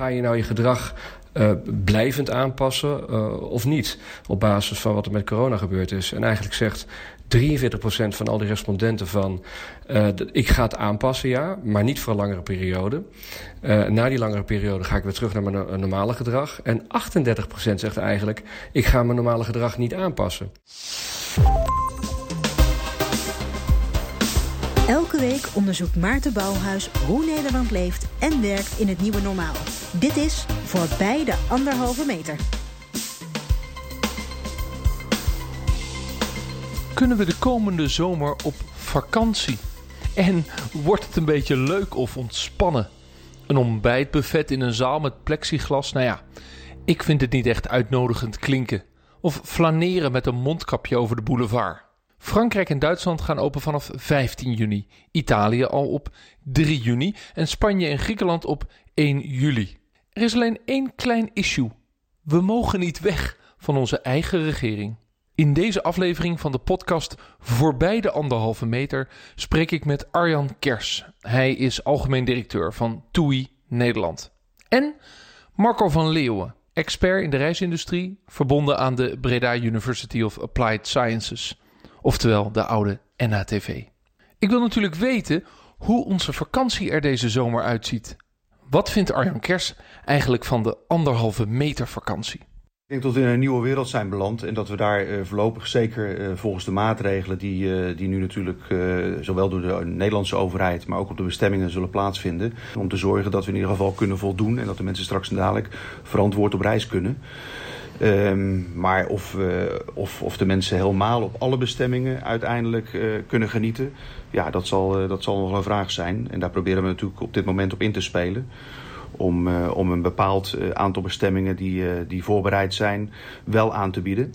Ga je nou je gedrag uh, blijvend aanpassen uh, of niet? Op basis van wat er met corona gebeurd is. En eigenlijk zegt 43% van al die respondenten van... Uh, ik ga het aanpassen, ja, maar niet voor een langere periode. na die langere periode ga ik weer terug naar mijn normale gedrag. En 38% zegt eigenlijk... ik ga mijn normale gedrag niet aanpassen. Week onderzoekt Maarten Bouwhuis hoe Nederland leeft en werkt in het nieuwe normaal. Dit is Voorbij de Anderhalve Meter. Kunnen we de komende zomer op vakantie? En wordt het een beetje leuk of ontspannen? Een ontbijtbuffet in een zaal met plexiglas? Nou ja, ik vind het niet echt uitnodigend klinken. Of flaneren met een mondkapje over de boulevard. Frankrijk en Duitsland gaan open vanaf 15 juni, Italië al op 3 juni en Spanje en Griekenland op 1 juli. Er is alleen één klein issue. We mogen niet weg van onze eigen regering. In deze aflevering van de podcast Voorbij de anderhalve meter spreek ik met Arjan Kers. Hij is algemeen directeur van TUI Nederland. En Marco van Leeuwen, expert in de reisindustrie, verbonden aan de Breda University of Applied Sciences oftewel de oude NHTV. Ik wil natuurlijk weten hoe onze vakantie er deze zomer uitziet. Wat vindt Arjan Kers eigenlijk van de anderhalve meter vakantie? Ik denk dat we in een nieuwe wereld zijn beland en dat we daar uh, voorlopig zeker uh, volgens de maatregelen die, uh, die nu natuurlijk zowel door de Nederlandse overheid, maar ook op de bestemmingen zullen plaatsvinden, om te zorgen dat we in ieder geval kunnen voldoen en dat de mensen straks dadelijk verantwoord op reis kunnen. Um, maar of, uh, of, of de mensen helemaal op alle bestemmingen uiteindelijk uh, kunnen genieten, ja, dat zal, uh, dat zal nog een vraag zijn. En daar proberen we natuurlijk op dit moment op in te spelen. Om, om een bepaald aantal bestemmingen die, die voorbereid zijn, wel aan te bieden.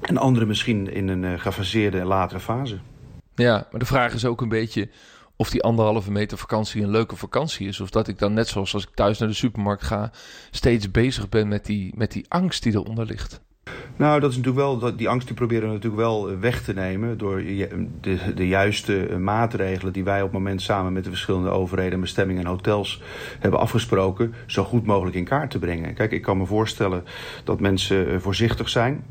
En andere misschien in een gefaseerde latere fase. Ja, maar de vraag is ook een beetje of die anderhalve meter vakantie een leuke vakantie is. Of dat ik dan net zoals als ik thuis naar de supermarkt ga, steeds bezig ben met die, met die angst die eronder ligt. Nou, dat is natuurlijk wel, die angst die proberen we natuurlijk wel weg te nemen door de, de juiste maatregelen die wij op het moment samen met de verschillende overheden, bestemmingen en hotels hebben afgesproken, zo goed mogelijk in kaart te brengen. Kijk, ik kan me voorstellen dat mensen eh, voorzichtig zijn.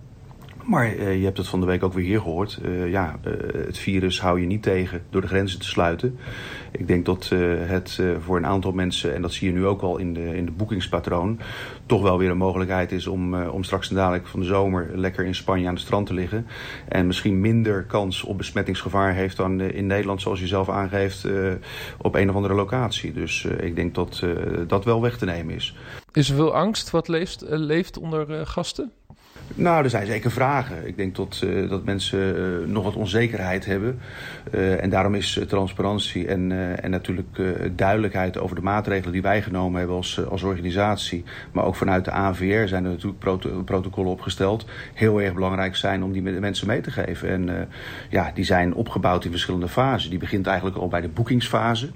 Maar uh, je hebt het van de week ook weer hier gehoord. Uh, ja, uh, het virus hou je niet tegen door de grenzen te sluiten. Ik denk dat het voor een aantal mensen, en dat zie je nu ook al in de, in de boekingspatroon, toch wel weer een mogelijkheid is om, om straks dadelijk van de zomer lekker in Spanje aan de strand te liggen. En misschien minder kans op besmettingsgevaar heeft dan in Nederland, zoals je zelf aangeeft, op een of andere locatie. Dus ik denk dat dat wel weg te nemen is. Is er veel angst wat leeft, leeft onder gasten? Nou, er zijn zeker vragen. Ik denk dat, uh, dat mensen uh, nog wat onzekerheid hebben. Uh, en daarom is transparantie en, en natuurlijk duidelijkheid over de maatregelen die wij genomen hebben als, als organisatie. Maar ook vanuit de ANVR zijn er natuurlijk proto protocollen opgesteld. Heel erg belangrijk zijn om die mensen mee te geven. En ja, die zijn opgebouwd in verschillende fasen. Die begint eigenlijk al bij de boekingsfase.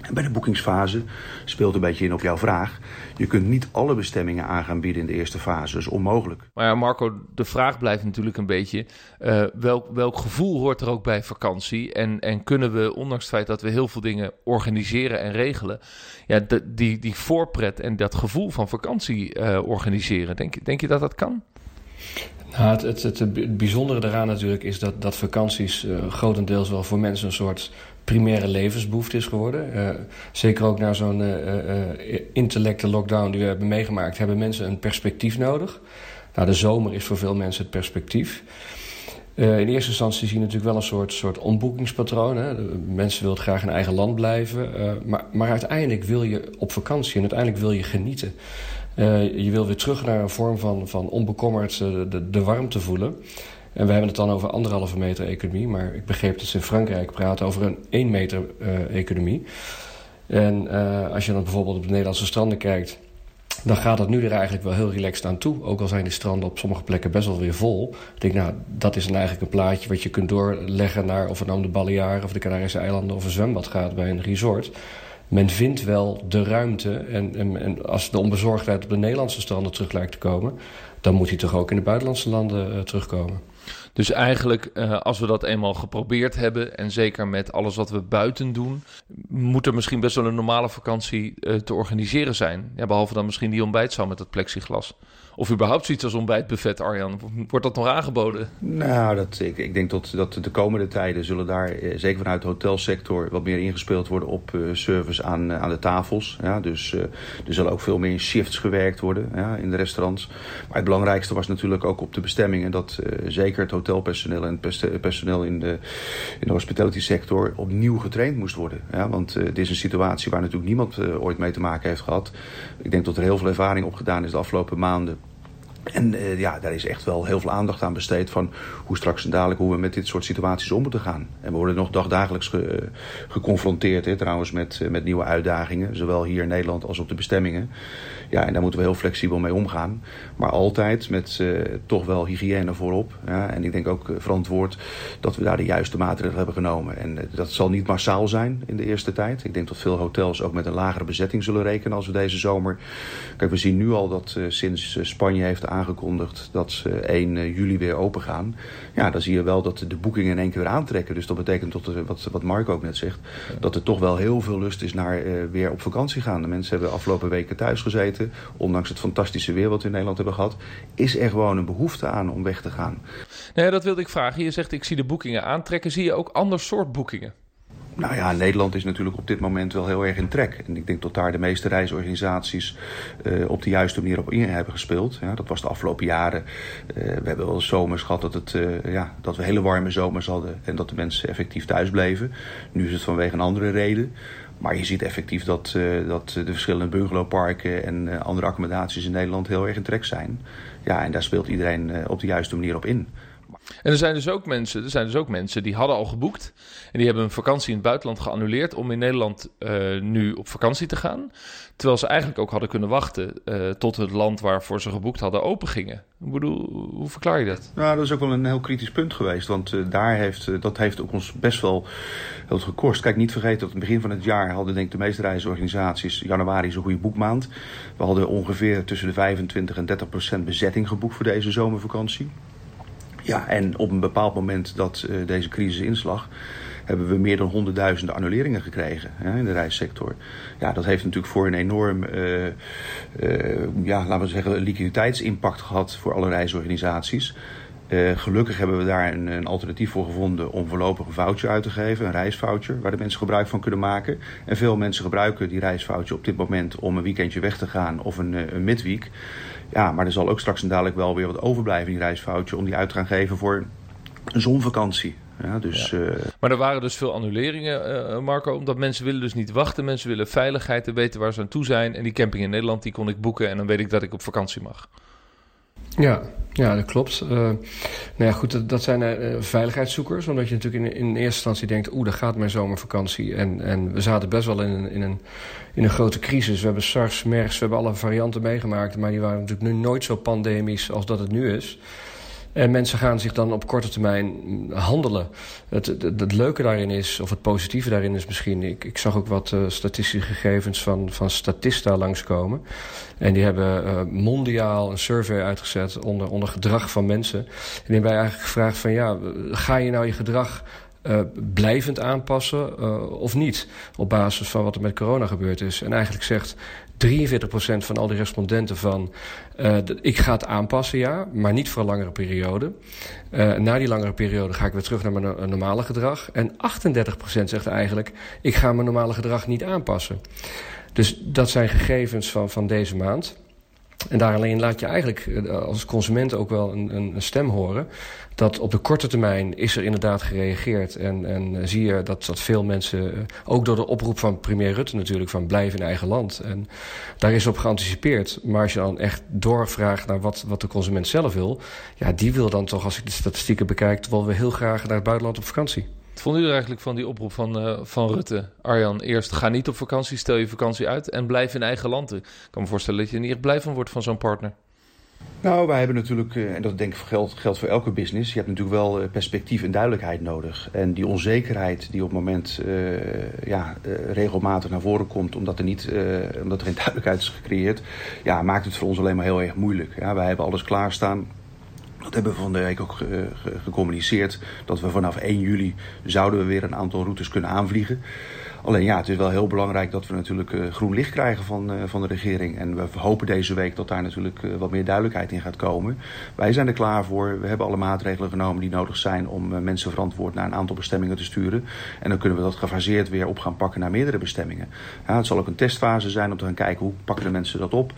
En bij de boekingsfase speelt een beetje in op jouw vraag. Je kunt niet alle bestemmingen aan gaan bieden in de eerste fase. Dat is onmogelijk. Maar ja, Marco, de vraag blijft natuurlijk een beetje... Uh, welk, welk gevoel hoort er ook bij vakantie? En, en kunnen we, ondanks het feit dat we heel veel dingen organiseren en regelen... Ja, de, die, die voorpret en dat gevoel van vakantie uh, organiseren. Denk, denk je dat dat kan? Nou, het, het, het, bijzondere daaraan natuurlijk is dat, dat vakanties uh, grotendeels wel voor mensen een soort primaire levensbehoefte is geworden. Uh, zeker ook na zo'n uh, intellecte lockdown die we hebben meegemaakt, hebben mensen een perspectief nodig. Nou, de zomer is voor veel mensen het perspectief. in eerste instantie zie je natuurlijk wel een soort, soort omboekingspatroon. Hè. mensen willen graag in eigen land blijven. maar, maar uiteindelijk wil je op vakantie en uiteindelijk wil je genieten. je wil weer terug naar een vorm van, van onbekommerd de, de warmte voelen. En we hebben het dan over anderhalve meter economie. Maar ik begreep dat ze in Frankrijk praten over een 1 meter uh, economie. En uh, als je dan bijvoorbeeld op de Nederlandse stranden kijkt... dan gaat het nu er eigenlijk wel heel relaxed aan toe. Ook al zijn de stranden op sommige plekken best wel weer vol. Ik denk, nou, dat is dan eigenlijk een plaatje wat je kunt doorleggen... naar of het nou om de Balearen of de Canarische eilanden... of een zwembad gaat bij een resort men vindt wel de ruimte. En, en, en, als de onbezorgdheid op de Nederlandse stranden terug lijkt te komen... dan moet hij toch ook in de buitenlandse landen uh, terugkomen. Dus eigenlijk, uh, als we dat eenmaal geprobeerd hebben, en zeker met alles wat we buiten doen, moet er misschien best wel een normale vakantie uh, te organiseren zijn. Ja, behalve dan misschien die ontbijtzaal met het plexiglas. Of überhaupt zoiets als ontbijtbuffet, Arjan. Wordt dat nog aangeboden? Nou, dat, ik, ik denk dat, dat de komende tijden zullen daar, eh, zeker vanuit de hotelsector, wat meer ingespeeld worden op uh, service aan, aan de tafels. Ja, dus er zullen ook veel meer shifts gewerkt worden ja, in de restaurants. Maar het belangrijkste was natuurlijk ook op de bestemmingen dat zeker het hotelpersoneel en het personeel in de, in de hospitality sector opnieuw getraind moest worden. Ja, want dit is een situatie waar natuurlijk niemand ooit mee te maken heeft gehad. Ik denk dat er heel veel ervaring opgedaan is de afgelopen maanden en uh, ja, daar is echt wel heel veel aandacht aan besteed van hoe straks en dadelijk hoe we met dit soort situaties om moeten gaan. En we worden nog dagdagelijks ge, uh, geconfronteerd hè, trouwens met, uh, met nieuwe uitdagingen, zowel hier in Nederland als op de bestemmingen. Ja, en daar moeten we heel flexibel mee omgaan. Maar altijd met toch wel hygiëne voorop. En ik denk ook verantwoord dat we daar de juiste maatregelen hebben genomen. En dat zal niet massaal zijn in de eerste tijd. Ik denk dat veel hotels ook met een lagere bezetting zullen rekenen als we deze zomer. Kijk, we zien nu al dat sinds Spanje heeft aangekondigd dat ze 1 juli weer open gaan. Ja, dan zie je wel dat de boekingen in één keer weer aantrekken. Dus dat betekent, tot, wat, wat Mark ook net zegt, dat er toch wel heel veel lust is naar weer op vakantie gaan. De mensen hebben de afgelopen weken thuis gezeten. Ondanks het fantastische weer wat we in Nederland hebben gehad, is er gewoon een behoefte aan om weg te gaan. Nee, dat wilde ik vragen. Je zegt ik zie de boekingen aantrekken. Zie je ook ander soort boekingen? Nou ja, Nederland is natuurlijk op dit moment wel heel erg in trek. En ik denk dat daar de meeste reisorganisaties uh, op de juiste manier op in hebben gespeeld. Ja, dat was de afgelopen jaren. Uh, we hebben wel zomers gehad dat, het, uh, ja, dat we hele warme zomers hadden en dat de mensen effectief thuis bleven. Nu is het vanwege een andere reden. Maar je ziet effectief dat, dat de verschillende bungalowparken en andere accommodaties in Nederland heel erg in trek zijn. Ja, en daar speelt iedereen op de juiste manier op in. En er zijn, dus ook mensen, er zijn dus ook mensen die hadden al geboekt. En die hebben een vakantie in het buitenland geannuleerd om in Nederland uh, nu op vakantie te gaan. Terwijl ze eigenlijk ook hadden kunnen wachten uh, tot het land waarvoor ze geboekt hadden open gingen. Ik bedoel, hoe verklaar je dat? Nou, dat is ook wel een heel kritisch punt geweest. Want uh, daar heeft, dat heeft ook ons best wel heel gekost. Kijk, niet vergeten dat het begin van het jaar hadden denk ik de meeste reisorganisaties januari zo'n goede boekmaand. We hadden ongeveer tussen de 25 en 30 procent bezetting geboekt voor deze zomervakantie. Ja, en op een bepaald moment dat uh, deze crisis inslag, hebben we meer dan honderdduizenden annuleringen gekregen in de reissector. Ja, dat heeft natuurlijk voor een enorm, uh, ja, laten we zeggen, liquiditeitsimpact gehad voor alle reisorganisaties. Gelukkig hebben we daar een, een, alternatief voor gevonden om voorlopig een voucher uit te geven, een reisvoucher, waar de mensen gebruik van kunnen maken. En veel mensen gebruiken die reisvoucher op dit moment om een weekendje weg te gaan of een, een midweek. Ja, maar er zal ook straks en dadelijk wel weer wat overblijven in die reisfoutje om die uit te gaan geven voor een zonvakantie. Ja, dus, ja. Uh... Maar er waren dus veel annuleringen, uh, Marco, omdat mensen willen dus niet wachten. Mensen willen veiligheid en weten waar ze aan toe zijn. En die camping in Nederland, die kon ik boeken en dan weet ik dat ik op vakantie mag. Ja, ja, dat klopt. Uh, nou ja, goed, dat, dat zijn uh, veiligheidszoekers. Omdat je natuurlijk in, in eerste instantie denkt... oeh, daar gaat mijn zomervakantie. En, en we zaten best wel in een, in, een, in een grote crisis. We hebben SARS, MERS, we hebben alle varianten meegemaakt... maar die waren natuurlijk nu nooit zo pandemisch als dat het nu is... En mensen gaan zich dan op korte termijn handelen. Het, het, leuke daarin is, of het positieve daarin is misschien... ik, ik zag ook wat uh, statistische gegevens van, van Statista langskomen. En die hebben uh, mondiaal een survey uitgezet onder, onder gedrag van mensen. En die hebben eigenlijk gevraagd van... ja, ga je nou je gedrag uh, blijvend aanpassen of niet. Op basis van wat er met corona gebeurd is. En eigenlijk zegt 43% van al die respondenten van... Uh, ik ga het aanpassen, ja, maar niet voor een langere periode. na die langere periode ga ik weer terug naar mijn normale gedrag. En 38% zegt eigenlijk... ik ga mijn normale gedrag niet aanpassen. Dus dat zijn gegevens van, van deze maand... En daar alleen laat je eigenlijk als consument ook wel een, een, stem horen dat op de korte termijn is er inderdaad gereageerd. En, en uh, zie je dat, dat veel mensen, uh, ook door de oproep van premier Rutte natuurlijk, van blijf in eigen land. En daar is op geanticipeerd. Maar als je dan echt doorvraagt naar wat, wat de consument zelf wil, ja, die wil dan toch, als ik de statistieken bekijk, wel weer heel graag naar het buitenland op vakantie. Wat vond u er eigenlijk van die oproep van, uh, van Rutte? Arjan, eerst ga niet op vakantie, stel je vakantie uit en blijf in eigen land. Ik kan me voorstellen dat je er niet echt blij van wordt van zo'n partner. Nou, wij hebben natuurlijk, en dat denk ik geldt, geldt voor elke business, je hebt natuurlijk wel perspectief en duidelijkheid nodig. En die onzekerheid die op het moment uh, ja, regelmatig naar voren komt, omdat er, niet, omdat er geen duidelijkheid is gecreëerd, ja, maakt het voor ons alleen maar heel erg moeilijk. Ja, wij hebben alles klaarstaan. Dat hebben we van de week ook gecommuniceerd. Dat we vanaf 1 juli zouden we weer een aantal routes kunnen aanvliegen. Alleen ja, het is wel heel belangrijk dat we natuurlijk uh, groen licht krijgen van, uh, van de regering. En we hopen deze week dat daar natuurlijk uh, wat meer duidelijkheid in gaat komen. Wij zijn er klaar voor. We hebben alle maatregelen genomen die nodig zijn om mensen verantwoord naar een aantal bestemmingen te sturen. En dan kunnen we dat gefaseerd weer op gaan pakken naar meerdere bestemmingen. Het zal ook een testfase zijn om te gaan kijken hoe pakken de mensen dat op.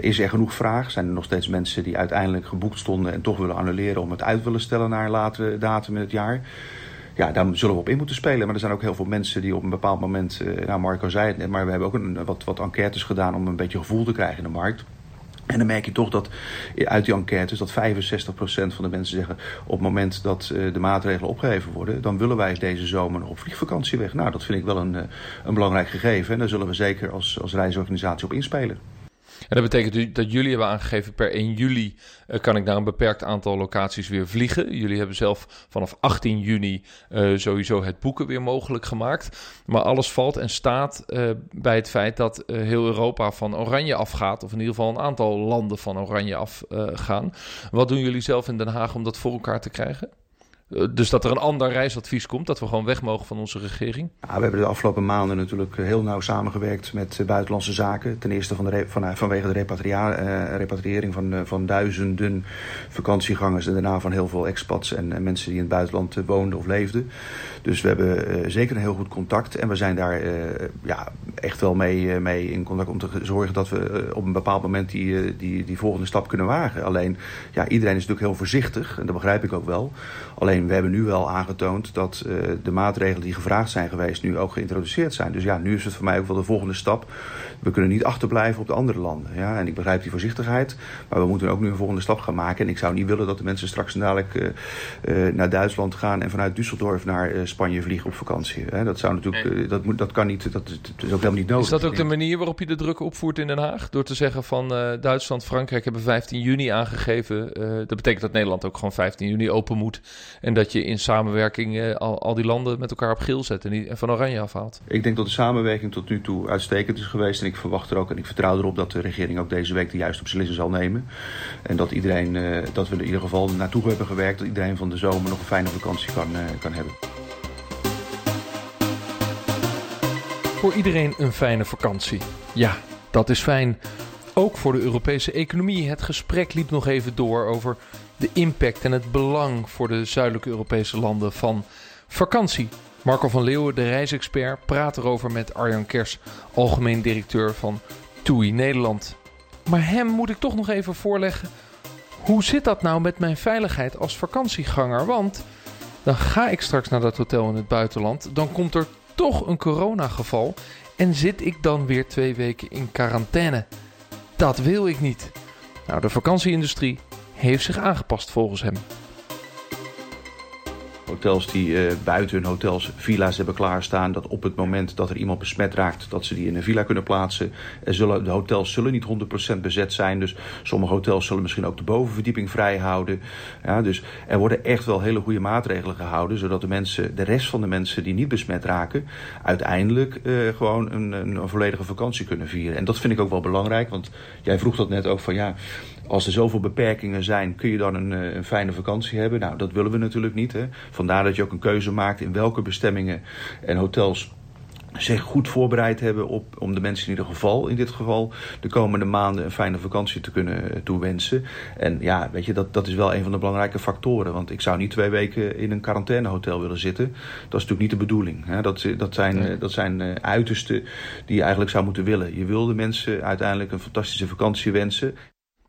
is er genoeg vraag? Zijn er nog steeds mensen die uiteindelijk geboekt stonden en toch willen annuleren om het uit willen stellen naar een latere datum in het jaar? Ja, daar zullen we op in moeten spelen. Maar er zijn ook heel veel mensen die op een bepaald moment... Uh, nou, Marco zei het net, maar we hebben ook een, wat, wat enquêtes gedaan... om een beetje gevoel te krijgen in de markt. En dan merk je toch dat uit die enquêtes dat 65% van de mensen zeggen... op het moment dat uh, de maatregelen opgeheven worden... dan willen wij deze zomer op vliegvakantie weg. Nou, dat vind ik wel een, een belangrijk gegeven. En daar zullen we zeker als, als reisorganisatie op inspelen. En dat betekent dat jullie hebben aangegeven per 1 juli uh, kan ik naar een beperkt aantal locaties weer vliegen. Jullie hebben zelf vanaf 18 juni uh, sowieso het boeken weer mogelijk gemaakt. Maar alles valt en staat uh, bij het feit dat heel Europa van oranje afgaat. Of in ieder geval een aantal landen van oranje afgaan. Wat doen jullie zelf in Den Haag om dat voor elkaar te krijgen? Eh, dus dat er een ander reisadvies komt, dat we gewoon weg mogen van onze regering? Ja, we hebben de afgelopen maanden natuurlijk heel nauw samengewerkt met buitenlandse zaken. Ten eerste van de van, vanwege de uh, repatriëring van, van duizenden vakantiegangers en daarna van heel veel expats en, en mensen die in het buitenland woonden of leefden. Dus we hebben zeker een heel goed contact en we zijn daar ja, echt wel mee, mee in contact om te zorgen dat we op een bepaald moment die, die, die volgende stap kunnen wagen. Alleen, ja, iedereen is natuurlijk heel voorzichtig en dat begrijp ik ook wel. Alleen we hebben nu wel aangetoond dat uh, de maatregelen die gevraagd zijn geweest nu ook geïntroduceerd zijn. Dus ja, nu is het voor mij ook wel de volgende stap. We kunnen niet achterblijven op de andere landen. Ja? En ik begrijp die voorzichtigheid, maar we moeten ook nu een volgende stap gaan maken. En ik zou niet willen dat de mensen straks dadelijk uh, uh, naar Duitsland gaan en vanuit Düsseldorf naar Spanje vliegen op vakantie. Hè? Dat zou natuurlijk, dat, moet, dat kan niet, dat, is ook helemaal niet nodig. Is dat ook de manier waarop je de druk opvoert in Den Haag? Door te zeggen van Duitsland, Frankrijk hebben 15 juni aangegeven. dat betekent dat Nederland ook gewoon 15 juni open moet. En dat je in samenwerking uh, al, al, die landen met elkaar op geel zet en, die, en van oranje afhaalt. Ik denk dat de samenwerking tot nu toe uitstekend is geweest. En ik verwacht er ook en ik vertrouw erop dat de regering ook deze week de juiste beslissing zal nemen. En dat iedereen, uh, dat we er in ieder geval naartoe hebben gewerkt. Dat iedereen van de zomer nog een fijne vakantie kan, uh, kan hebben. Voor iedereen een fijne vakantie. Ja, dat is fijn. Ook voor de Europese economie. Het gesprek liep nog even door over de impact en het belang voor de zuidelijke Europese landen van vakantie. Marco van Leeuwen, de reisexpert, praat erover met Arjan Kers, algemeen directeur van TUI Nederland. Maar hem moet ik toch nog even voorleggen. Hoe zit dat nou met mijn veiligheid als vakantieganger? Want dan ga ik straks naar dat hotel in het buitenland. Dan komt er toch een coronageval. En zit ik dan weer twee weken in quarantaine? Dat wil ik niet. Nou, de vakantieindustrie heeft zich aangepast volgens hem. Hotels die uh, buiten hun hotels villa's hebben klaarstaan. Dat op het moment dat er iemand besmet raakt, dat ze die in een villa kunnen plaatsen. Er zullen, de hotels zullen niet 100% bezet zijn. Dus sommige hotels zullen misschien ook de bovenverdieping vrij houden. Ja, dus er worden echt wel hele goede maatregelen gehouden. Zodat de mensen, de rest van de mensen die niet besmet raken, uiteindelijk uh, gewoon een, een, volledige vakantie kunnen vieren. En dat vind ik ook wel belangrijk. Want jij vroeg dat net ook van ja, als er zoveel beperkingen zijn, kun je dan een, eh, een, fijne vakantie hebben? Nou, dat willen we natuurlijk niet. Hè? Vandaar dat je ook een keuze maakt in welke bestemmingen en hotels zich goed voorbereid hebben op, om de mensen in ieder geval, in dit geval, de komende maanden een fijne vakantie te kunnen eh, toewensen. En ja, weet je, dat, dat is wel een van de belangrijke factoren. Want ik zou niet twee weken in een quarantainehotel willen zitten. Dat is natuurlijk niet de bedoeling. Hè? Dat, dat zijn, nee. dat zijn uitersten die je eigenlijk zou moeten willen. Je wil de mensen uiteindelijk een fantastische vakantie wensen.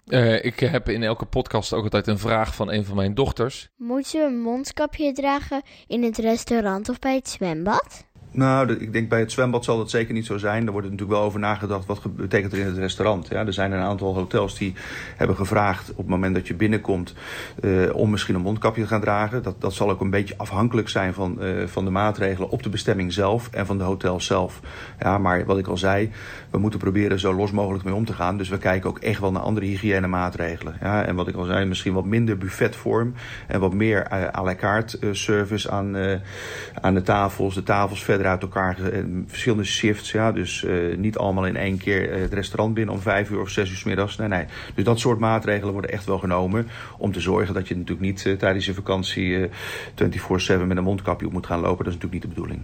Uh, ik heb in elke podcast ook altijd een vraag van een van mijn dochters. Moet je een mondkapje dragen in het restaurant of bij het zwembad? Nou, ik denk bij het zwembad zal dat zeker niet zo zijn. Er wordt natuurlijk wel over nagedacht wat betekent er in het restaurant. Ja, er zijn een aantal hotels die hebben gevraagd op het moment dat je binnenkomt uh, om misschien een mondkapje te gaan dragen. Dat, dat zal ook een beetje afhankelijk zijn van, uh, van de maatregelen op de bestemming zelf en van de hotel zelf. Ja, maar wat ik al zei, we moeten proberen zo los mogelijk mee om te gaan. Dus we kijken ook echt wel naar andere hygiënemaatregelen. Ja, en wat ik al zei, misschien wat minder buffetvorm en wat meer uh, à la carte service aan, aan de tafels, de tafels verder uit elkaar. verschillende shifts, ja. Dus niet allemaal in één keer het restaurant binnen om vijf uur of zes uur s middags. Nee, nee. Dus dat soort maatregelen worden echt wel genomen. Om te zorgen dat je natuurlijk niet tijdens je vakantie 24-7 met een mondkapje op moet gaan lopen. Dat is natuurlijk niet de bedoeling.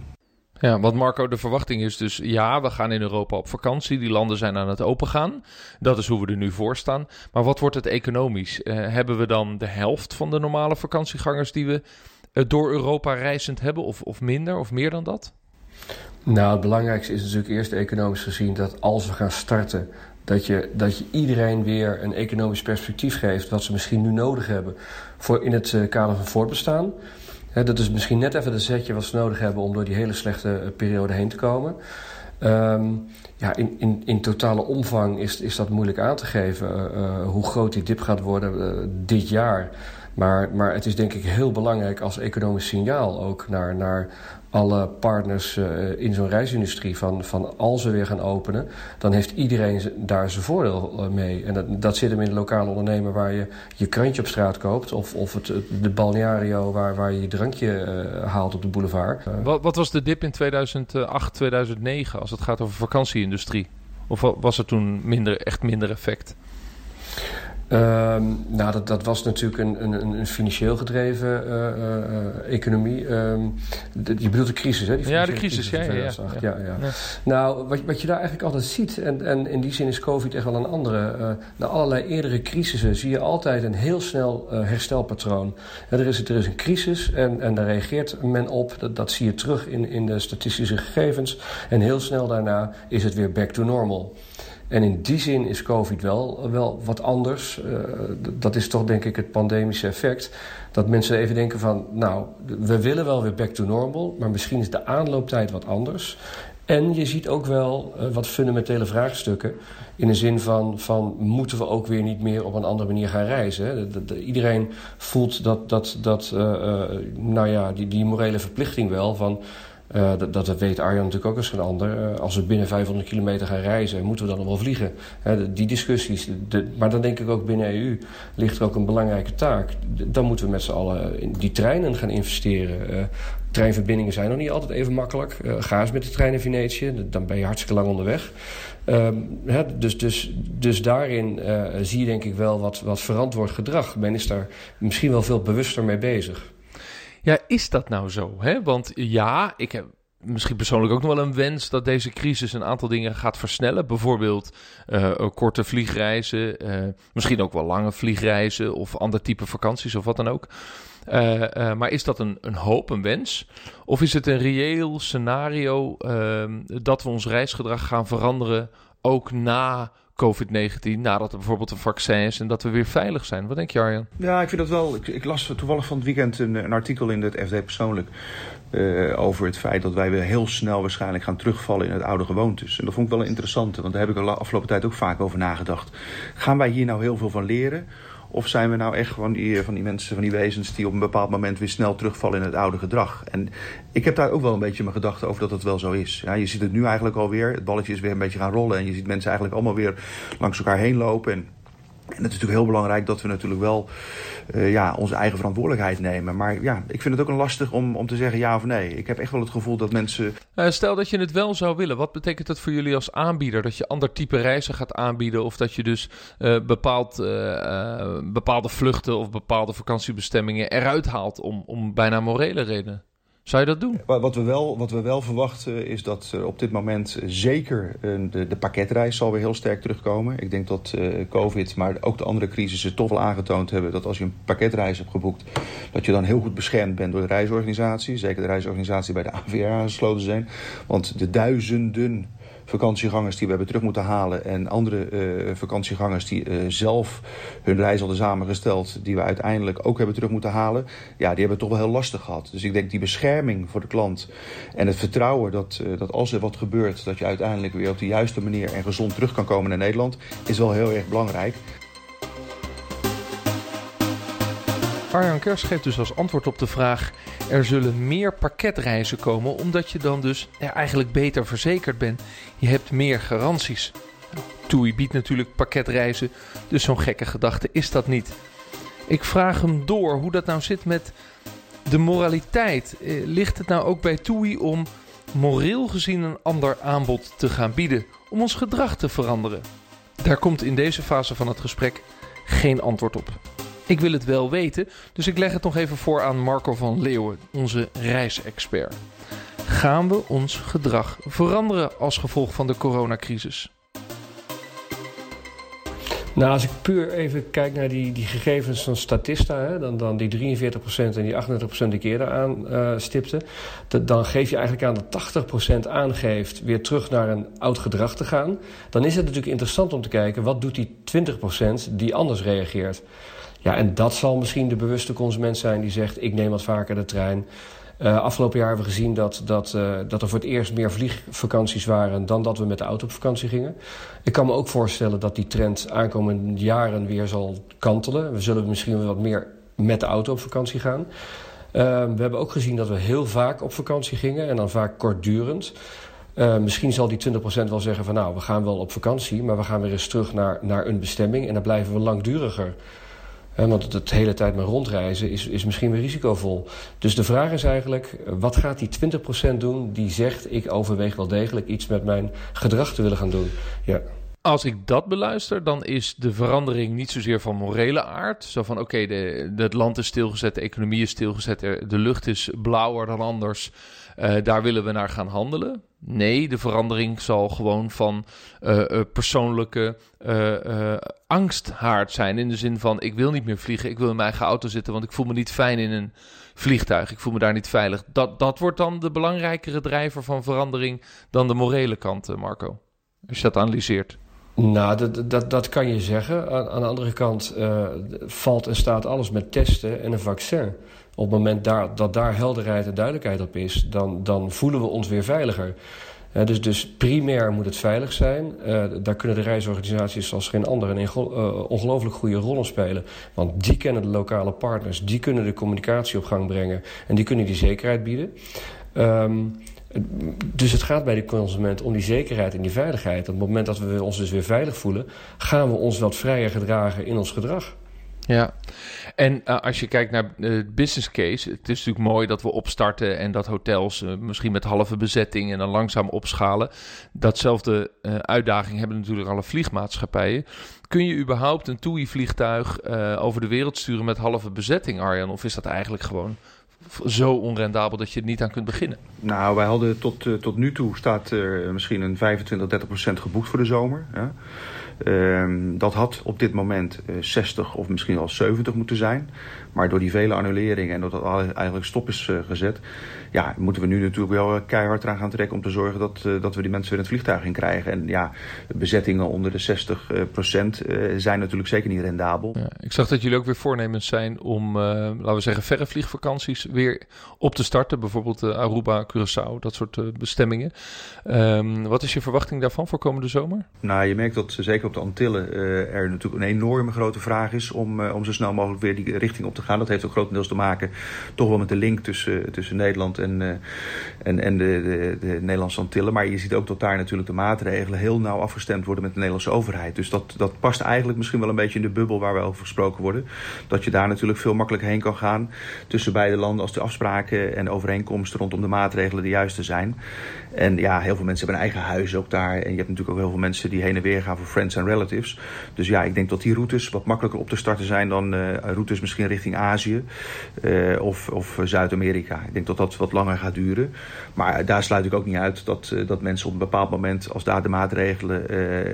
Ja, want Marco, de verwachting is dus ja, we gaan in Europa op vakantie. Die landen zijn aan het opengaan. Dat is hoe we er nu voor staan. Maar wat wordt het economisch? Hebben we dan de helft van de normale vakantiegangers die we door Europa reizend hebben? Of, of minder of meer dan dat? Nou, het belangrijkste is natuurlijk eerst economisch gezien dat als we gaan starten, dat je, dat je iedereen weer een economisch perspectief geeft wat ze misschien nu nodig hebben voor in het uh, kader van voortbestaan dat is misschien net even de zetje wat ze nodig hebben om door die hele slechte eh, periode heen te komen. Um, ja, in, in, in totale omvang is, is dat moeilijk aan te geven uh, hoe groot die dip gaat worden dit jaar. Maar, maar het is denk ik heel belangrijk als economisch signaal ook naar, naar alle partners uh, in zo'n reisindustrie. Van, van als we weer gaan openen, dan heeft iedereen daar zijn voordeel uh, mee. En dat, dat zit hem in de lokale ondernemer waar je je krantje op straat koopt. Of, of het, de balneario waar, waar je je drankje uh, haalt op de boulevard. Wat, wat was de dip in 2008, 2009 als het gaat over vakantieindustrie? Of was er toen minder, echt minder effect? Um, nou, dat, dat was natuurlijk een, een, een financieel gedreven uh, uh, economie. Um, de, je bedoelt de crisis, hè? Die ja, de crisis, crisis ja, ja, ja, ja, ja, Nou, wat, wat je daar eigenlijk altijd ziet... en, en in die zin is COVID echt wel een andere... Uh, na allerlei eerdere crisissen zie je altijd een heel snel herstelpatroon. er, is, er is een crisis en, en daar reageert men op. Dat, dat zie je terug in, in de statistische gegevens. En heel snel daarna is het weer back to normal. En in die zin is COVID wel, wel wat anders. Uh, dat is toch denk ik het pandemische effect. Dat mensen even denken van, nou, we willen wel weer back to normal... maar misschien is de aanlooptijd wat anders. En je ziet ook wel uh, wat fundamentele vraagstukken... in de zin van, van, moeten we ook weer niet meer op een andere manier gaan reizen? Hè? De, de, de, iedereen voelt dat, dat, dat uh, nou ja, die, die morele verplichting wel van uh, dat, dat weet Arjan natuurlijk ook als geen ander. Uh, als we binnen 500 kilometer gaan reizen, moeten we dan nog wel vliegen? Die discussies. Maar dan denk ik ook binnen EU ligt er ook een belangrijke taak. Dan moeten we met z'n allen in die treinen gaan investeren. treinverbindingen zijn nog niet altijd even makkelijk. ga eens met de trein in Venetië, dan ben je hartstikke lang onderweg. Hè, dus, dus, dus daarin zie je denk ik wel wat, wat verantwoord gedrag. Men is daar misschien wel veel bewuster mee bezig. Ja, is dat nou zo? Hè? Want ja, ik heb misschien persoonlijk ook nog wel een wens dat deze crisis een aantal dingen gaat versnellen. Bijvoorbeeld uh, korte vliegreizen, uh, misschien ook wel lange vliegreizen of ander type vakanties of wat dan ook. Uh, maar is dat een, een hoop, een wens? Of is het een reëel scenario ehm, dat we ons reisgedrag gaan veranderen ook na COVID-19 nadat er bijvoorbeeld een vaccin is en dat we weer veilig zijn. Wat denk je, Arjan? Ja, ik vind dat wel. Ik, ik las toevallig van het weekend een, een artikel in het FD persoonlijk. Uh, over het feit dat wij weer heel snel waarschijnlijk gaan terugvallen in het oude gewoontes. En dat vond ik wel een interessante, want daar heb ik de afgelopen tijd ook vaak over nagedacht. Gaan wij hier nou heel veel van leren? Of zijn we nou echt van die, van die mensen, van die wezens die op een bepaald moment weer snel terugvallen in het oude gedrag? En ik heb daar ook wel een beetje mijn gedachten over dat dat wel zo is. Ja, je ziet het nu eigenlijk alweer. Het balletje is weer een beetje gaan rollen. En je ziet mensen eigenlijk allemaal weer langs elkaar heen lopen. En en het is natuurlijk heel belangrijk dat we natuurlijk wel uh, ja, onze eigen verantwoordelijkheid nemen. Maar ja, ik vind het ook een lastig om, om te zeggen ja of nee. Ik heb echt wel het gevoel dat mensen. Uh, stel dat je het wel zou willen. Wat betekent dat voor jullie als aanbieder? Dat je ander type reizen gaat aanbieden? Of dat je dus uh, bepaald, bepaalde vluchten of bepaalde vakantiebestemmingen eruit haalt om, om bijna morele redenen? Zou je dat doen? Wat we wel, wat we wel verwachten is dat op dit moment zeker de, de pakketreis zal weer heel sterk terugkomen. Ik denk dat COVID, maar ook de andere crisissen toch wel aangetoond hebben dat als je een pakketreis hebt geboekt, dat je dan heel goed beschermd bent door de reisorganisatie. Zeker de reisorganisatie bij de AVR gesloten zijn. Want de duizenden vakantiegangers die we hebben terug moeten halen. En andere uh, vakantiegangers die uh, zelf hun reis hadden samengesteld. Die we uiteindelijk ook hebben terug moeten halen. Ja, die hebben het toch wel heel lastig gehad. Dus ik denk die bescherming voor de klant. En het vertrouwen dat, uh, dat als er wat gebeurt. Dat je uiteindelijk weer op de juiste manier en gezond terug kan komen naar Nederland. Is wel heel erg belangrijk. Arjan Kers geeft dus als antwoord op de vraag: er zullen meer pakketreizen komen, omdat je dan dus eigenlijk beter verzekerd bent. Je hebt meer garanties. TUI biedt natuurlijk pakketreizen, dus zo'n gekke gedachte is dat niet. Ik vraag hem door hoe dat nou zit met de moraliteit. Eh, ligt het nou ook bij TUI om moreel gezien een ander aanbod te gaan bieden om ons gedrag te veranderen? Daar komt in deze fase van het gesprek geen antwoord op. Ik wil het wel weten, dus ik leg het nog even voor aan Marco van Leeuwen, onze reisexpert. Gaan we ons gedrag veranderen als gevolg van de coronacrisis? Nou, als ik puur even kijk naar die, die gegevens van Statista, hè, dan, dan die 43% en die 38% die ik eerder aanstipte, uh, dan geef je eigenlijk aan dat 80% aangeeft weer terug naar een oud gedrag te gaan. Dan is het natuurlijk interessant om te kijken, wat doet die 20% die anders reageert? Ja, en dat zal misschien de bewuste consument zijn die zegt, ik neem wat vaker de trein. Uh, afgelopen jaar hebben we gezien dat, dat, uh, dat er voor het eerst meer vliegvakanties waren dan dat we met de auto op vakantie gingen. Ik kan me ook voorstellen dat die trend aankomende jaren weer zal kantelen. We zullen misschien wat meer met de auto op vakantie gaan. Uh, we hebben ook gezien dat we heel vaak op vakantie gingen en dan vaak kortdurend. misschien zal die 20% wel zeggen van nou, we gaan wel op vakantie, maar we gaan weer eens terug naar, naar een bestemming en dan blijven we langduriger. Want het, hele tijd maar rondreizen is, is misschien weer risicovol. Dus de vraag is eigenlijk, wat gaat die 20% doen die zegt... ik overweeg wel degelijk iets met mijn gedrag te willen gaan doen? Ja. Als ik dat beluister, dan is de verandering niet zozeer van morele aard. Zo van, oké, okay, het land is stilgezet, de economie is stilgezet... de lucht is blauwer dan anders, uh, daar willen we naar gaan handelen. Nee, de verandering zal gewoon van uh, uh, persoonlijke uh, angsthaard zijn. In de zin van: ik wil niet meer vliegen, ik wil in mijn eigen auto zitten, want ik voel me niet fijn in een vliegtuig. Ik voel me daar niet veilig. Dat, dat wordt dan de belangrijkere drijver van verandering dan de morele kant, Marco. Als je dat analyseert. Nou, dat, dat, dat kan je zeggen. Aan, aan de andere kant valt en staat alles met testen en een vaccin op het moment daar, dat daar helderheid en duidelijkheid op is, dan, dan voelen we ons weer veiliger. Uh, dus, dus primair moet het veilig zijn. Uh, daar kunnen de reisorganisaties als geen ander een ongelooflijk goede rol in spelen. Want die kennen de lokale partners, die kunnen de communicatie op gang brengen en die kunnen die zekerheid bieden. Um, dus het gaat bij de consument om die zekerheid en die veiligheid. Op het moment dat we ons dus weer veilig voelen, gaan we ons wat vrijer gedragen in ons gedrag. Ja, en uh, als je kijkt naar de business case, het is natuurlijk mooi dat we opstarten en dat hotels uh, misschien met halve bezetting en dan langzaam opschalen. Datzelfde uitdaging hebben natuurlijk alle vliegmaatschappijen. Kun je überhaupt een TUI-vliegtuig over de wereld sturen met halve bezetting, Arjan? Of is dat eigenlijk gewoon zo onrendabel dat je er niet aan kunt beginnen? Nou, wij hadden tot, tot nu toe staat er misschien een 25, 30 procent geboekt voor de zomer. Ja. Um, dat had op dit moment uh, 60 of misschien wel 70 moeten zijn. Maar door die vele annuleringen en doordat dat eigenlijk stop is uh, gezet... ja, moeten we nu natuurlijk wel keihard eraan gaan trekken... om te zorgen dat, uh, dat we die mensen weer in het vliegtuig in krijgen. En ja, bezettingen onder de 60 procent zijn natuurlijk zeker niet rendabel. Ja, ik zag dat jullie ook weer voornemens zijn om, laten we zeggen, verre vliegvakanties weer op te starten. Bijvoorbeeld Aruba, Curaçao, dat soort bestemmingen. Um, wat is je verwachting daarvan voor komende zomer? Nou, je merkt dat zeker op de Antillen er natuurlijk een enorme grote vraag is om, om zo snel mogelijk weer die richting op te gaan. Dat heeft ook grotendeels te maken toch wel met de link tussen, tussen Nederland en, uh, en, en de, de, de Nederlandse Antillen. Maar je ziet ook dat daar natuurlijk de maatregelen heel nauw afgestemd worden met de Nederlandse overheid. Dus dat, dat past eigenlijk misschien wel een beetje in de bubbel waar we over gesproken worden. Dat je daar natuurlijk veel makkelijker heen kan gaan tussen beide landen als de afspraken en overeenkomsten rondom de maatregelen de juiste zijn. En ja, heel veel mensen hebben een eigen huis ook daar. En je hebt natuurlijk ook heel veel mensen die heen en weer gaan voor friends en relatives. Dus ja, ik denk dat die routes wat makkelijker op te starten zijn dan uh, routes misschien richting Azië uh, of, of Zuid-Amerika. Ik denk dat dat wat langer gaat duren. Maar daar sluit ik ook niet uit dat, dat mensen op een bepaald moment, als daar de maatregelen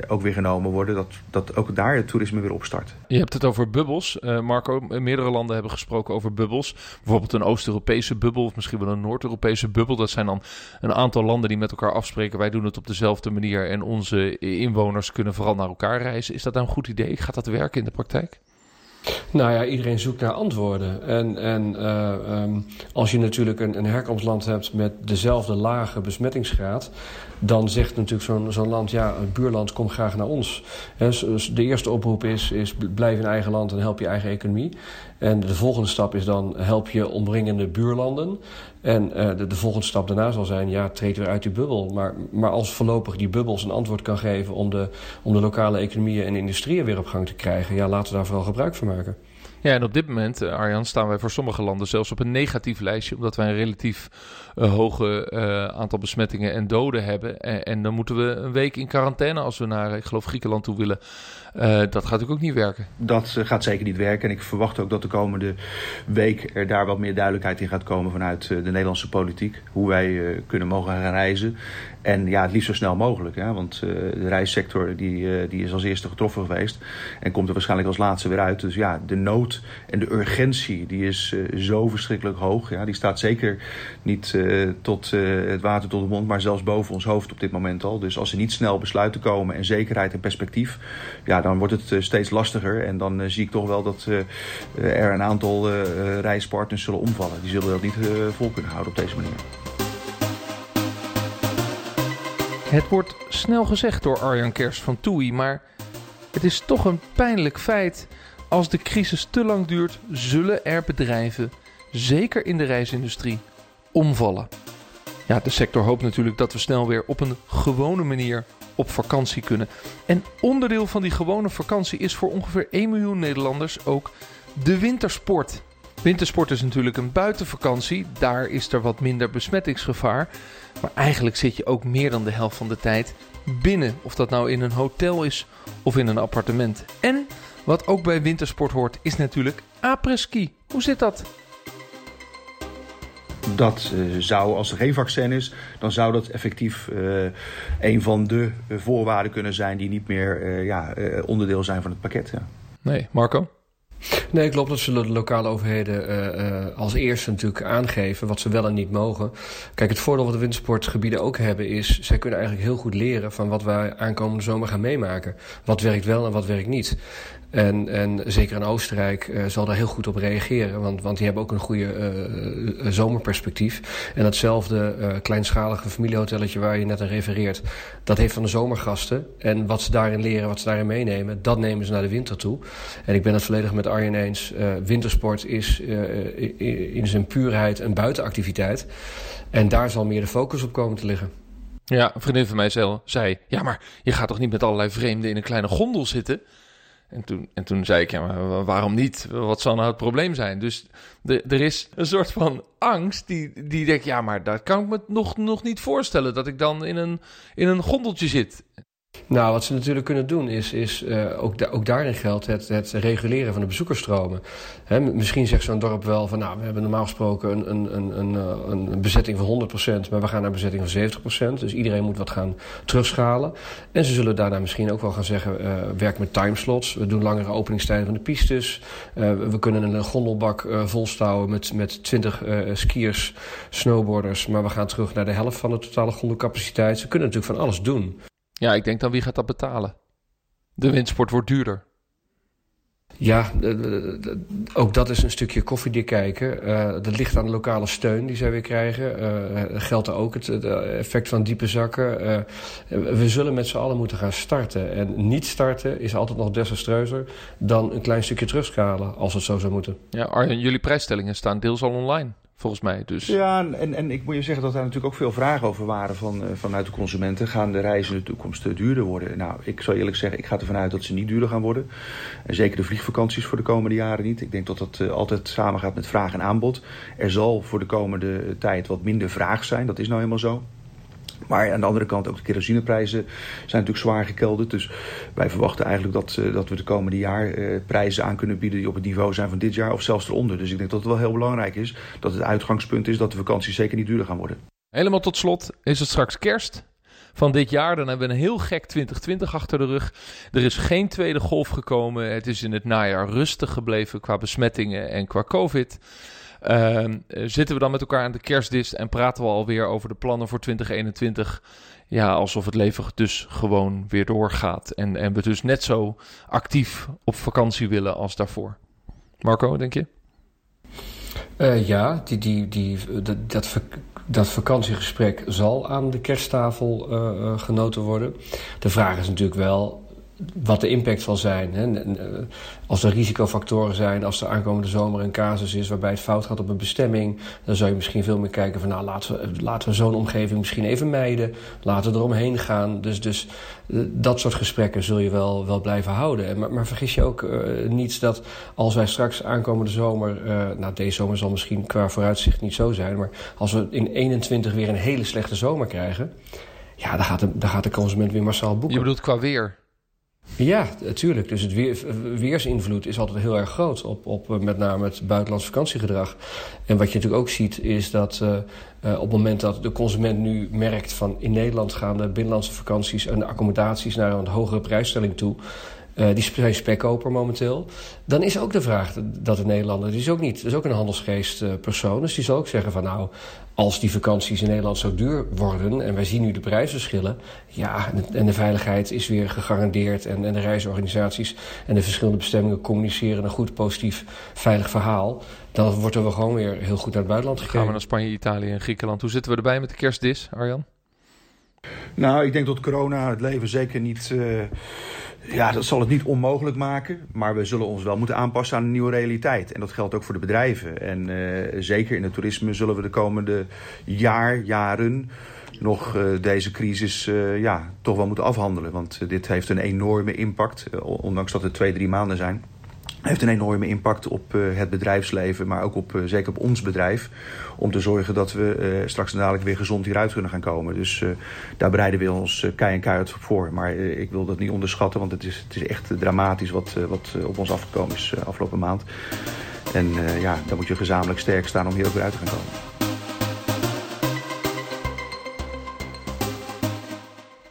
ook weer genomen worden, dat, dat ook daar het toerisme weer opstart. Je hebt het over bubbels. Marco, meerdere landen hebben gesproken over bubbels. Bijvoorbeeld een Oost-Europese bubbel of misschien wel een Noord-Europese bubbel. Dat zijn dan een aantal landen die met elkaar afspreken. Wij doen het op dezelfde manier en onze inwoners kunnen vooral naar elkaar reizen. Is dat nou een goed idee? Gaat dat werken in de praktijk? Nou ja, iedereen zoekt naar antwoorden. En, en uh, um, als je natuurlijk een, een herkomstland hebt met dezelfde lage besmettingsgraad... dan zegt natuurlijk zo'n zo'n land, ja, het buurland, kom graag naar ons. de eerste oproep is, is blijf in eigen land en help je eigen economie. En de volgende stap is dan help je omringende buurlanden. En uh, de, de, volgende stap daarna zal zijn, ja, treed weer uit die bubbel. Maar, maar als voorlopig die bubbels een antwoord kan geven... om de, om de lokale economieën en industrieën weer op gang te krijgen... ja, laten we daar vooral gebruik van maken. Ja, en op dit moment, uh, Arjan, staan wij voor sommige landen zelfs op een negatief lijstje, omdat wij een relatief hoge uh, aantal besmettingen en doden hebben. En, dan moeten we een week in quarantaine als we naar, ik geloof, Griekenland toe willen. dat gaat natuurlijk ook niet werken. Dat gaat zeker niet werken. En ik verwacht ook dat de komende week er daar wat meer duidelijkheid in gaat komen vanuit de Nederlandse politiek. Hoe wij kunnen mogen gaan reizen. En ja, het liefst zo snel mogelijk. Hè? Want de reissector die, die is als eerste getroffen geweest. En komt er waarschijnlijk als laatste weer uit. Dus ja, de nood en de urgentie die is zo verschrikkelijk hoog. Ja? Die staat zeker niet tot het water tot de mond. Maar zelfs boven ons hoofd op dit moment al. Dus als er niet snel besluiten komen en zekerheid en perspectief. Ja, dan wordt het steeds lastiger. En dan zie ik toch wel dat er een aantal reispartners zullen omvallen. Die zullen dat niet vol kunnen houden op deze manier. Het wordt snel gezegd door Arjan Kers van TUI, maar het is toch een pijnlijk feit. Als de crisis te lang duurt, zullen er bedrijven, zeker in de reisindustrie, omvallen. Ja, de sector hoopt natuurlijk dat we snel weer op een gewone manier op vakantie kunnen. En onderdeel van die gewone vakantie is voor ongeveer 1 miljoen Nederlanders ook de wintersport. Wintersport is natuurlijk een buitenvakantie, daar is er wat minder besmettingsgevaar. Maar eigenlijk zit je ook meer dan de helft van de tijd binnen. Of dat nou in een hotel is of in een appartement. En wat ook bij wintersport hoort is natuurlijk après-ski. Hoe zit dat? Dat uh, zou, als er geen vaccin is, dan zou dat effectief uh, een van de voorwaarden kunnen zijn die niet meer uh, ja, onderdeel zijn van het pakket. Ja. Nee, Marco? Nee, klopt. Dat zullen de lokale overheden uh, uh, als eerste natuurlijk aangeven wat ze wel en niet mogen. Kijk, het voordeel wat de wintersportgebieden ook hebben is... zij kunnen eigenlijk heel goed leren van wat wij aankomende zomer gaan meemaken. Wat werkt wel en wat werkt niet. En, en zeker in Oostenrijk uh, zal daar heel goed op reageren. Want, want die hebben ook een goede uh, zomerperspectief. En datzelfde kleinschalige familiehotelletje waar je net aan refereert... dat heeft van de zomergasten. En wat ze daarin leren, wat ze daarin meenemen... dat nemen ze naar de winter toe. En ik ben het volledig met Arjen eens. wintersport is in zijn puurheid een buitenactiviteit. En daar zal meer de focus op komen te liggen. Ja, een vriendin van mij zei... ja, maar je gaat toch niet met allerlei vreemden in een kleine gondel zitten... En toen, en toen zei ik, ja, maar waarom niet? Wat zal nou het probleem zijn? Dus er is een soort van angst die, die denkt, ja, maar dat kan ik me nog, nog niet voorstellen. Dat ik dan in een, in een gondeltje zit. Nou, wat ze natuurlijk kunnen doen is, is uh, ook, ook daarin geldt het, het reguleren van de bezoekersstromen. He, misschien zegt zo'n dorp wel van nou, we hebben normaal gesproken een, een, een, een, eh, bezetting van 100%, maar we gaan naar een bezetting van 70%. Dus iedereen moet wat gaan terugschalen. En ze zullen daarna misschien ook wel gaan zeggen, uh, werk met timeslots. We doen langere openingstijden van de pistes. We kunnen een gondelbak volstouwen met, met 20 skiers, snowboarders, maar we gaan terug naar de helft van de totale gondelcapaciteit. Ze kunnen natuurlijk van alles doen. Ja, ik denk dan wie gaat dat betalen? De windsport wordt duurder. Ja, ook dat is een stukje koffiedik kijken. Uh, dat ligt aan de lokale steun die zij weer krijgen. Uh, geldt er ook het, het, effect van diepe zakken. Uh, we zullen met z'n allen moeten gaan starten. En niet starten is altijd nog desastreuzer dan een klein stukje terugschalen, als het zo zou moeten. Ja, Arjen, jullie prijsstellingen staan deels al online volgens mij. Dus. Ja, en, en ik moet je zeggen dat daar natuurlijk ook veel vragen over waren van, uh, vanuit de consumenten. Gaan de reizen in de toekomst uh, duurder worden? Nou, ik zal eerlijk zeggen, ik ga ervan uit dat ze niet duurder gaan worden. En zeker de vliegvakanties voor de komende jaren niet. Ik denk dat dat uh, altijd samengaat met vraag en aanbod. Er zal voor de komende tijd wat minder vraag zijn, dat is nou helemaal zo. Maar aan de andere kant ook de kerosineprijzen zijn natuurlijk zwaar gekelderd. Dus wij verwachten eigenlijk dat, uh, dat we de komende jaar uh, prijzen aan kunnen bieden die op het niveau zijn van dit jaar of zelfs eronder. Dus ik denk dat het wel heel belangrijk is dat het uitgangspunt is dat de vakanties zeker niet duurder gaan worden. Helemaal tot slot is het straks kerst van dit jaar. Dan hebben we een heel gek 2020 achter de rug. Er is geen tweede golf gekomen. Het is in het najaar rustig gebleven qua besmettingen en qua COVID. Uh, zitten we dan met elkaar aan de kerstdist en praten we alweer over de plannen voor 2021? Ja, alsof het leven dus gewoon weer doorgaat. En, en we dus net zo actief op vakantie willen als daarvoor. Marco, denk je? Uh, ja, die, die, die, dat, dat, vakantiegesprek zal aan de kersttafel uh, genoten worden. De vraag is natuurlijk wel wat de impact zal zijn. Hè. Als er risicofactoren zijn, als er aankomende zomer een casus is waarbij het fout gaat op een bestemming, dan zou je misschien veel meer kijken van nou laten we, laten we zo'n omgeving misschien even mijden, laten we eromheen gaan. Dus, dus dat soort gesprekken zul je wel, wel blijven houden. Maar, maar vergis je ook uh, niet dat als wij straks aankomende zomer, uh, nou deze zomer zal misschien qua vooruitzicht niet zo zijn, maar als we in 21 weer een hele slechte zomer krijgen, ja, dan gaat de, dan gaat de consument weer massaal boeken. Je bedoelt qua weer? Ja, natuurlijk. Dus het weer, weersinvloed is altijd heel erg groot op, op eh, met name het buitenlands vakantiegedrag. En wat je natuurlijk ook ziet is dat uh, uh, op het moment dat de consument nu merkt van in Nederland gaan de binnenlandse vakanties en accommodaties naar een hogere prijsstelling toe. Uh, die zijn spekkoper momenteel. Dan is ook de vraag dat de Nederlander, die is ook niet, is ook een handelsgeest uh, persoon. Dus die zal ook zeggen van nou, als die vakanties in Nederland zo duur worden en wij zien nu de prijsverschillen, ja, en de veiligheid is weer gegarandeerd en, en de reisorganisaties en de verschillende bestemmingen communiceren een goed, positief, veilig verhaal, dan worden we gewoon weer heel goed naar het buitenland gekeken. Gaan we naar Spanje, Italië en Griekenland. Hoe zitten we erbij met de kerstdis, Arjan? Nou, ik denk dat corona het leven zeker niet. Uh, ja, dat zal het niet onmogelijk maken. Maar we zullen ons wel moeten aanpassen aan een nieuwe realiteit. En dat geldt ook voor de bedrijven. En uh, zeker in het toerisme zullen we de komende jaar, jaren nog uh, deze crisis ja, toch wel moeten afhandelen. Want dit heeft een enorme impact, ondanks dat het twee, drie maanden zijn heeft een enorme impact op uh, het bedrijfsleven, maar ook op, uh, zeker op ons bedrijf. Om te zorgen dat we uh, straks dadelijk weer gezond hieruit kunnen gaan komen. Dus daar bereiden we ons kei en keihard voor. Maar ik wil dat niet onderschatten, want het is, het is echt dramatisch wat, wat op ons afgekomen is afgelopen maand. En ja, dan moet je gezamenlijk sterk staan om hier ook weer uit te gaan komen.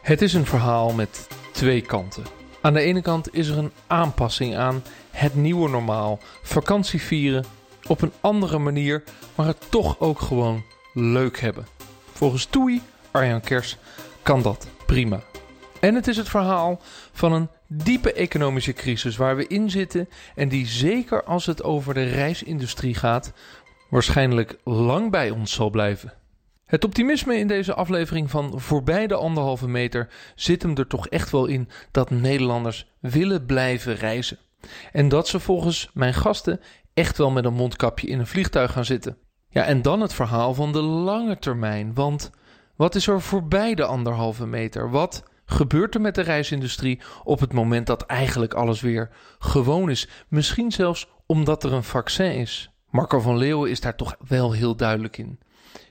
Het is een verhaal met twee kanten. Aan de ene kant is er een aanpassing aan het nieuwe normaal. Vakantie vieren op een andere manier, maar het toch ook gewoon leuk hebben. Volgens Toei, Arjan Kers, kan dat prima. En het is het verhaal van een diepe economische crisis waar we in zitten en die zeker als het over de reisindustrie gaat, waarschijnlijk lang bij ons zal blijven. Het optimisme in deze aflevering van Voorbij de anderhalve meter zit hem er toch echt wel in dat Nederlanders willen blijven reizen. En dat ze volgens mijn gasten echt wel met een mondkapje in een vliegtuig gaan zitten. Ja, en dan het verhaal van de lange termijn. Want wat is er voorbij de anderhalve meter? Wat gebeurt er met de reisindustrie op het moment dat eigenlijk alles weer gewoon is? Misschien zelfs omdat er een vaccin is. Marco van Leeuwen is daar toch wel heel duidelijk in.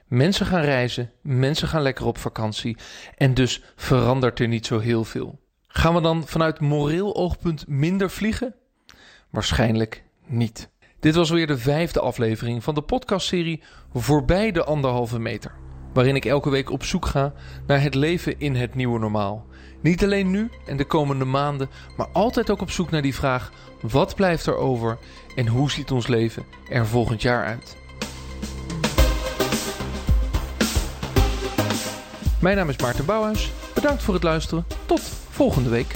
Mensen gaan reizen, mensen gaan lekker op vakantie en dus verandert er niet zo heel veel. Gaan we dan vanuit moreel oogpunt minder vliegen? Waarschijnlijk niet. Dit was weer de vijfde aflevering van de podcastserie Voorbij de anderhalve meter. Waarin ik elke week op zoek ga naar het leven in het nieuwe normaal. Niet alleen nu en de komende maanden, maar altijd ook op zoek naar die vraag: wat blijft er over en hoe ziet ons leven er volgend jaar uit? Mijn naam is Maarten Bouwhuis. Bedankt voor het luisteren. Tot volgende week.